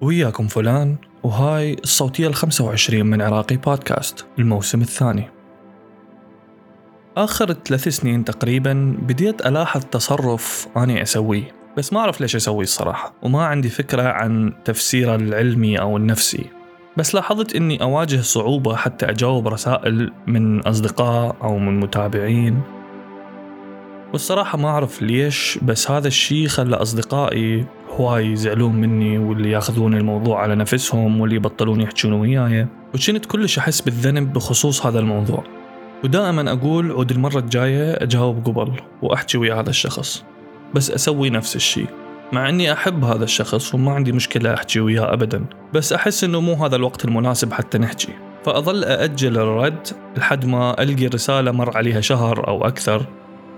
وياكم فلان وهاي الصوتية الخمسة وعشرين من عراقي بودكاست الموسم الثاني. آخر ثلاث سنين تقريبا بديت ألاحظ تصرف أنا أسويه بس ما أعرف ليش أسويه الصراحة وما عندي فكرة عن تفسيره العلمي أو النفسي. بس لاحظت أني أواجه صعوبة حتى أجاوب رسائل من أصدقاء أو من متابعين. والصراحة ما أعرف ليش بس هذا الشيء خلى أصدقائي هواي يزعلون مني واللي ياخذون الموضوع على نفسهم واللي يبطلون يحجون وياي. وكنت كلش أحس بالذنب بخصوص هذا الموضوع. ودائما أقول عود المرة الجاية أجاوب قبل وأحكي ويا هذا الشخص. بس أسوي نفس الشيء مع إني أحب هذا الشخص وما عندي مشكلة أحكي وياه ابدا. بس أحس إنه مو هذا الوقت المناسب حتى نحكي. فأظل أأجل الرد لحد ما ألقي رسالة مر عليها شهر أو أكثر.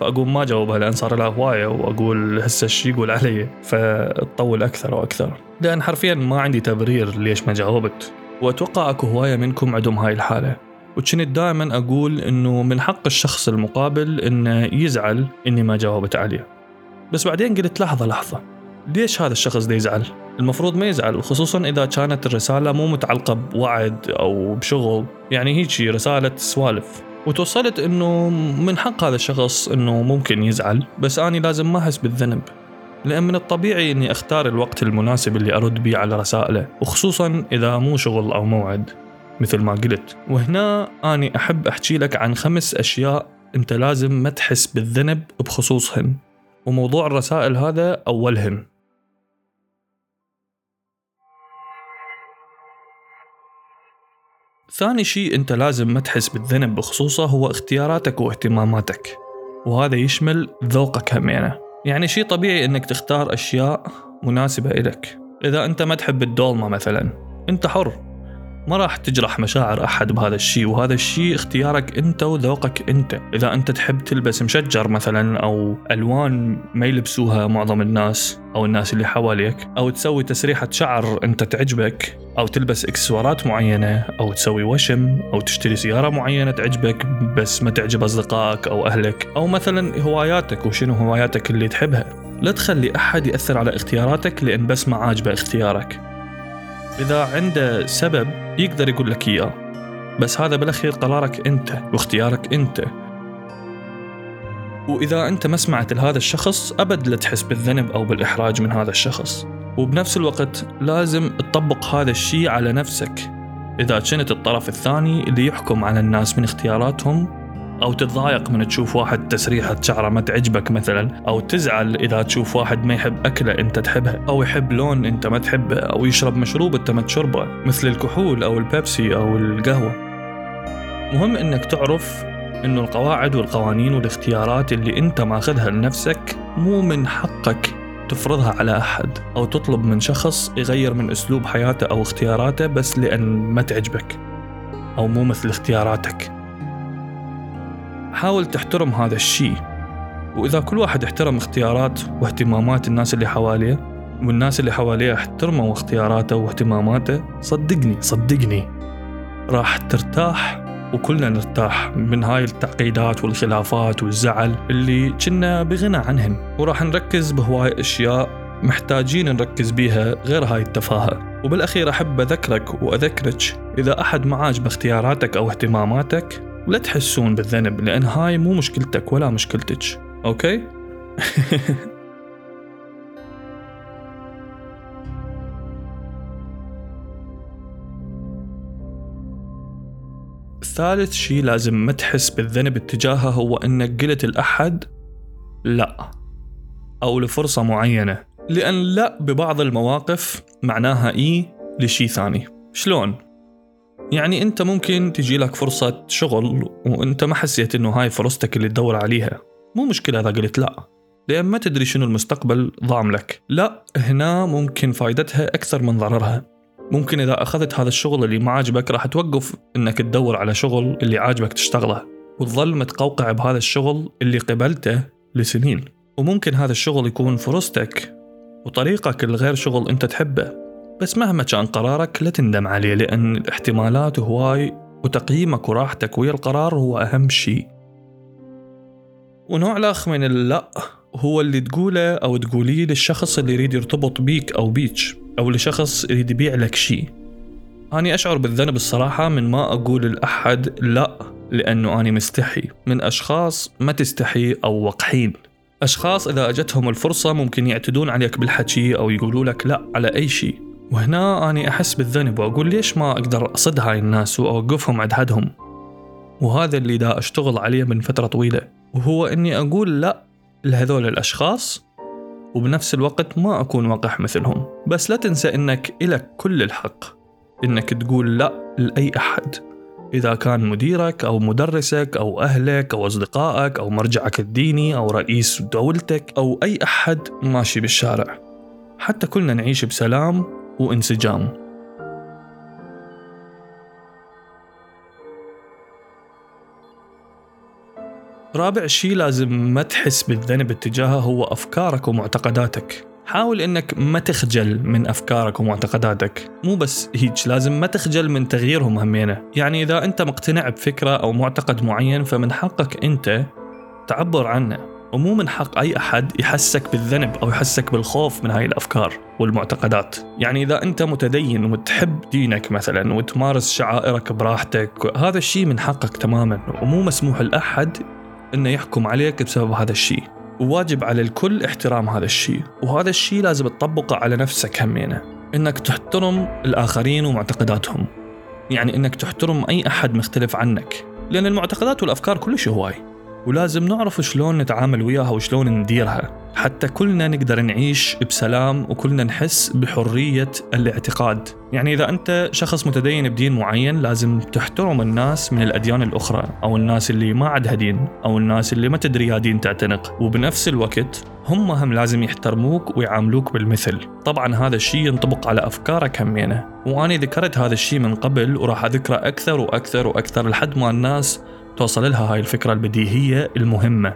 فأقوم ما أجاوبها لأن صار لها هواية وأقول هسه الشيء يقول علي؟ فتطول أكثر وأكثر. لأن حرفيا ما عندي تبرير ليش ما جاوبت. وأتوقع أكو هواية منكم عندهم هاي الحالة. وكنت دائما أقول إنه من حق الشخص المقابل إنه يزعل إني ما جاوبت عليه. بس بعدين قلت لحظة لحظة. ليش هذا الشخص ده يزعل؟ المفروض ما يزعل خصوصا إذا كانت الرسالة مو متعلقة بوعد أو بشغل. يعني هيك رسالة سوالف. وتوصلت إنه من حق هذا الشخص إنه ممكن يزعل بس أني لازم ما أحس بالذنب. لأن من الطبيعي إني أختار الوقت المناسب اللي أرد بيه على رسائله وخصوصا إذا مو شغل أو موعد مثل ما قلت. وهنا أني أحب أحكي لك عن خمس أشياء أنت لازم ما تحس بالذنب بخصوصهن. وموضوع الرسائل هذا أولهن. ثاني شيء أنت لازم ما تحس بالذنب بخصوصه هو اختياراتك واهتماماتك. وهذا يشمل ذوقك همينة. يعني شيء طبيعي أنك تختار أشياء مناسبة إلك. إذا أنت ما تحب الدولمة مثلا أنت حر. ما راح تجرح مشاعر أحد بهذا الشيء وهذا الشيء اختيارك أنت وذوقك أنت. إذا أنت تحب تلبس مشجر مثلا أو ألوان ما يلبسوها معظم الناس أو الناس اللي حواليك أو تسوي تسريحة شعر أنت تعجبك أو تلبس إكسسوارات معينة أو تسوي وشم أو تشتري سيارة معينة تعجبك بس ما تعجب أصدقائك أو أهلك أو مثلا هواياتك وشنو هواياتك اللي تحبها. لا تخلي أحد يأثر على اختياراتك لأن بس ما عاجبه اختيارك. إذا عنده سبب يقدر يقول لك إياه. بس هذا بالأخير قرارك أنت واختيارك أنت. وإذا أنت ما سمعت لهذا الشخص أبد لا تحس بالذنب أو بالإحراج من هذا الشخص. وبنفس الوقت لازم تطبق هذا الشيء على نفسك. إذا كنت الطرف الثاني اللي يحكم على الناس من اختياراتهم أو تتضايق من تشوف واحد تسريحة شعرة ما تعجبك مثلا أو تزعل إذا تشوف واحد ما يحب أكلة أنت تحبها أو يحب لون أنت ما تحبه أو يشرب مشروب أنت ما تشربه مثل الكحول أو البيبسي أو القهوة. مهم إنك تعرف إنه القواعد والقوانين والاختيارات اللي أنت ماخذها لنفسك مو من حقك تفرضها على أحد أو تطلب من شخص يغير من أسلوب حياته أو اختياراته بس لأن ما تعجبك أو مو مثل اختياراتك. حاول تحترم هذا الشيء. وإذا كل واحد احترم اختيارات واهتمامات الناس اللي حواليه والناس اللي حواليه احترموا اختياراته واهتماماته صدقني صدقني راح ترتاح وكلنا نرتاح من هاي التعقيدات والخلافات والزعل اللي كنا بغنى عنهن وراح نركز بهواي أشياء محتاجين نركز بيها غير هاي التفاهة. وبالأخير أحب أذكرك وأذكرك إذا أحد ما عاجبه اختياراتك أو اهتماماتك ولا تحسون بالذنب لأن هاي مو مشكلتك ولا مشكلتك okay؟ ثالث شيء لازم ما تحس بالذنب اتجاهه هو انك قلت لأحد لا أو لفرصة معينة لأن لا ببعض المواقف معناها إي لشيء ثاني شلون؟ يعني أنت ممكن تجي لك فرصة شغل وأنت ما حسيت إنه هاي فرصتك اللي تدور عليها. مو مشكلة إذا قلت لا لأن ما تدري شنو المستقبل ضام لك. لا هنا ممكن فايدتها أكثر من ضررها. ممكن إذا أخذت هذا الشغل اللي ما عاجبك راح توقف إنك تدور على شغل اللي عاجبك تشتغله وتظل متقوقع بهذا الشغل اللي قبلته لسنين. وممكن هذا الشغل يكون فرصتك وطريقك الغير شغل أنت تحبه. بس مهما كان قرارك لا تندم عليه لأن الاحتمالات هواي وتقييمك وراحتك ويا القرار هو أهم شيء. ونوع الأخ من اللا هو اللي تقوله أو تقوليه للشخص اللي يريد يرتبط بيك أو بيك أو لشخص يريد يبيع لك شيء. أنا أشعر بالذنب الصراحة من ما أقول لأحد لا لأنه أنا مستحي. من أشخاص ما تستحي أو وقحين أشخاص إذا أجتهم الفرصة ممكن يعتدون عليك بالحكي أو يقولوا لك لا على أي شيء. وهنا أنا أحس بالذنب وأقول ليش ما أقدر أصد هاي الناس وأوقفهم عند حدهم وهذا اللي دا أشتغل عليه من فترة طويلة وهو أني أقول لا لهذول الأشخاص وبنفس الوقت ما أكون وقح مثلهم. بس لا تنسى أنك إلك كل الحق أنك تقول لا لأي أحد. إذا كان مديرك أو مدرسك أو أهلك أو أصدقائك أو مرجعك الديني أو رئيس دولتك أو أي أحد ماشي بالشارع. حتى كلنا نعيش بسلام وانسجام. رابع شيء لازم ما تحس بالذنب اتجاهه هو أفكارك ومعتقداتك. حاول إنك ما تخجل من أفكارك ومعتقداتك. مو بس هيك لازم ما تخجل من تغييرهم همينة. يعني إذا أنت مقتنع بفكرة أو معتقد معين فمن حقك أنت تعبر عنه. ومو من حق أي أحد يحسك بالذنب أو يحسك بالخوف من هاي الأفكار والمعتقدات. يعني إذا أنت متدين وتحب دينك مثلا وتمارس شعائرك براحتك هذا الشيء من حقك تماما. ومو مسموح لأحد إنه يحكم عليك بسبب هذا الشيء. وواجب على الكل احترام هذا الشيء. وهذا الشيء لازم تطبقه على نفسك همينة. إنك تحترم الآخرين ومعتقداتهم. يعني إنك تحترم أي أحد مختلف عنك. لأن المعتقدات والأفكار كلش هواي. ولازم نعرف شلون نتعامل وياها وشلون نديرها. حتى كلنا نقدر نعيش بسلام وكلنا نحس بحرية الاعتقاد. يعني إذا أنت شخص متدين بدين معين لازم تحترم الناس من الأديان الأخرى أو الناس اللي ما عندها دين أو الناس اللي ما تدري يا دين تعتنق. وبنفس الوقت هم هم لازم يحترموك ويعاملوك بالمثل. طبعا هذا الشيء ينطبق على أفكارك همينة وأنا ذكرت هذا الشيء من قبل وراح أذكره أكثر وأكثر وأكثر لحد ما الناس توصل لها هاي الفكرة البديهية المهمة.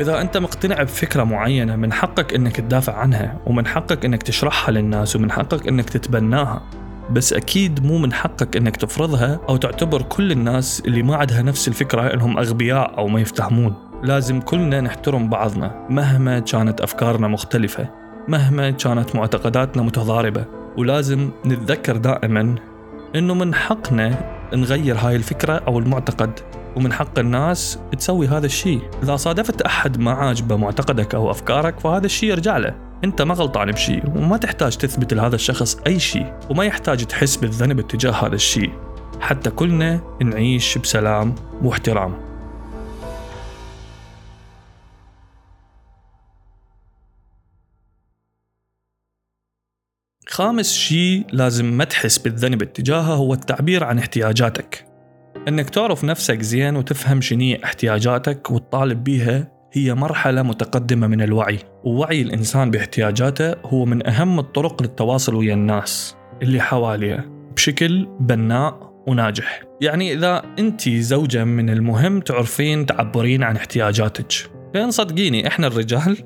إذا أنت مقتنع بفكرة معينة من حقك أنك تدافع عنها ومن حقك أنك تشرحها للناس ومن حقك أنك تتبناها. بس أكيد مو من حقك أنك تفرضها أو تعتبر كل الناس اللي ما عندها نفس الفكرة أنهم أغبياء أو ما يفتهمون. لازم كلنا نحترم بعضنا مهما كانت أفكارنا مختلفة مهما كانت معتقداتنا متضاربة. ولازم نتذكر دائما أنه من حقنا نغير هاي الفكرة أو المعتقد. ومن حق الناس تسوي هذا الشيء. إذا صادفت أحد ما عاجبه معتقدك أو أفكارك فهذا الشيء يرجع له. أنت ما غلطان بشيء وما تحتاج تثبت لهذا الشخص أي شيء وما يحتاج تحس بالذنب اتجاه هذا الشيء. حتى كلنا نعيش بسلام واحترام. خامس شيء لازم ما تحس بالذنب اتجاهه هو التعبير عن احتياجاتك. إنك تعرف نفسك زين وتفهم شنو احتياجاتك وتطالب بيها هي مرحلة متقدمة من الوعي. ووعي الإنسان باحتياجاته هو من أهم الطرق للتواصل ويا الناس اللي حواليه بشكل بناء وناجح. يعني إذا أنت زوجة من المهم تعرفين تعبرين عن احتياجاتك. لأن صدقيني إحنا الرجال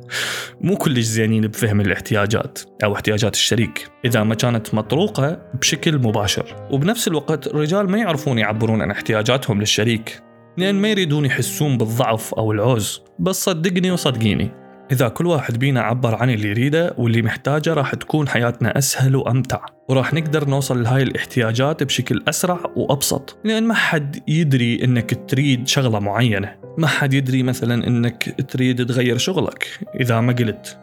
مو كلش زينين بفهم الاحتياجات أو احتياجات الشريك إذا ما كانت مطروقه بشكل مباشر. وبنفس الوقت الرجال ما يعرفون يعبرون عن احتياجاتهم للشريك. لأن ما يريدون يحسون بالضعف أو العوز. بس صدقني وصدقيني. إذا كل واحد بينا عبر عن اللي يريده واللي محتاجه راح تكون حياتنا أسهل وأمتع. وراح نقدر نوصل لهاي الاحتياجات بشكل أسرع وأبسط. لأن ما حد يدري إنك تريد شغلة معينة. ما حد يدري مثلا إنك تريد تغير شغلك إذا ما قلت.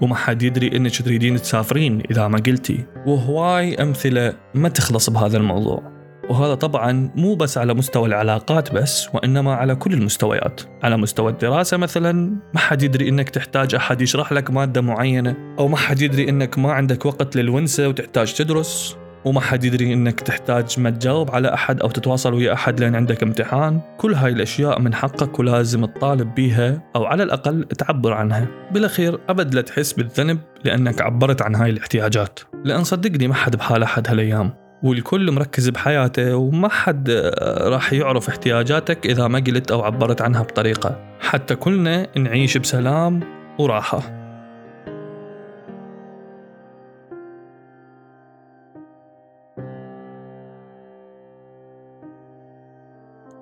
وما حد يدري إنك تريدين تسافرين إذا ما قلتي. وهواي أمثلة ما تخلص بهذا الموضوع. وهذا طبعا مو بس على مستوى العلاقات بس وإنما على كل المستويات. على مستوى الدراسة مثلا ما حد يدري إنك تحتاج أحد يشرح لك مادة معينة أو ما حد يدري إنك ما عندك وقت للونسة وتحتاج تدرس وما حد يدري إنك تحتاج ما تجاوب على أحد أو تتواصل ويا أحد لأن عندك امتحان. كل هاي الأشياء من حقك ولازم تطالب بيها أو على الأقل تعبر عنها. بالأخير أبد لا تحس بالذنب لأنك عبرت عن هاي الاحتياجات. لأن صدقني ما حد بحال أحد هالأيام. والكل مركز بحياته وما حد آه، راح يعرف احتياجاتك إذا ما قلت أو عبرت عنها بطريقة. حتى كلنا نعيش بسلام وراحة.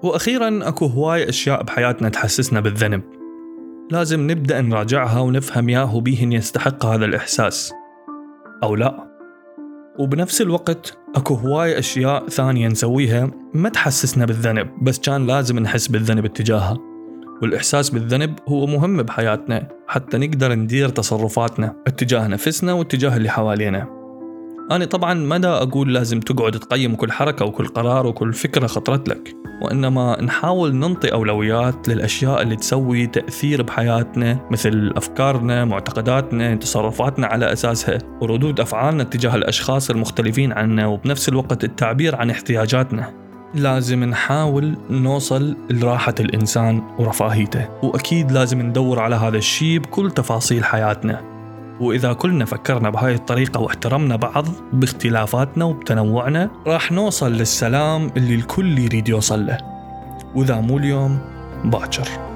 وأخيرا أكو هواي أشياء بحياتنا تحسسنا بالذنب. لازم نبدأ نراجعها ونفهم ياهو بيهن يستحق هذا الإحساس أو لا. وبنفس الوقت أكو هواي أشياء ثانية نسويها ما تحسسنا بالذنب بس كان لازم نحس بالذنب اتجاهها. والإحساس بالذنب هو مهم بحياتنا حتى نقدر ندير تصرفاتنا اتجاه نفسنا واتجاه اللي حوالينا. أنا طبعا ما دا أقول لازم تقعد تقيم كل حركة وكل قرار وكل فكرة خطرت لك. وإنما نحاول ننطي أولويات للأشياء اللي تسوي تأثير بحياتنا مثل أفكارنا معتقداتنا تصرفاتنا على أساسها وردود أفعالنا تجاه الأشخاص المختلفين عنا وبنفس الوقت التعبير عن احتياجاتنا. لازم نحاول نوصل لراحة الإنسان ورفاهيته وأكيد لازم ندور على هذا الشيء بكل تفاصيل حياتنا. وإذا كلنا فكرنا بهاي الطريقة واحترمنا بعض باختلافاتنا وبتنوعنا راح نوصل للسلام اللي الكل يريد يوصل له. وإذا مو اليوم باكر.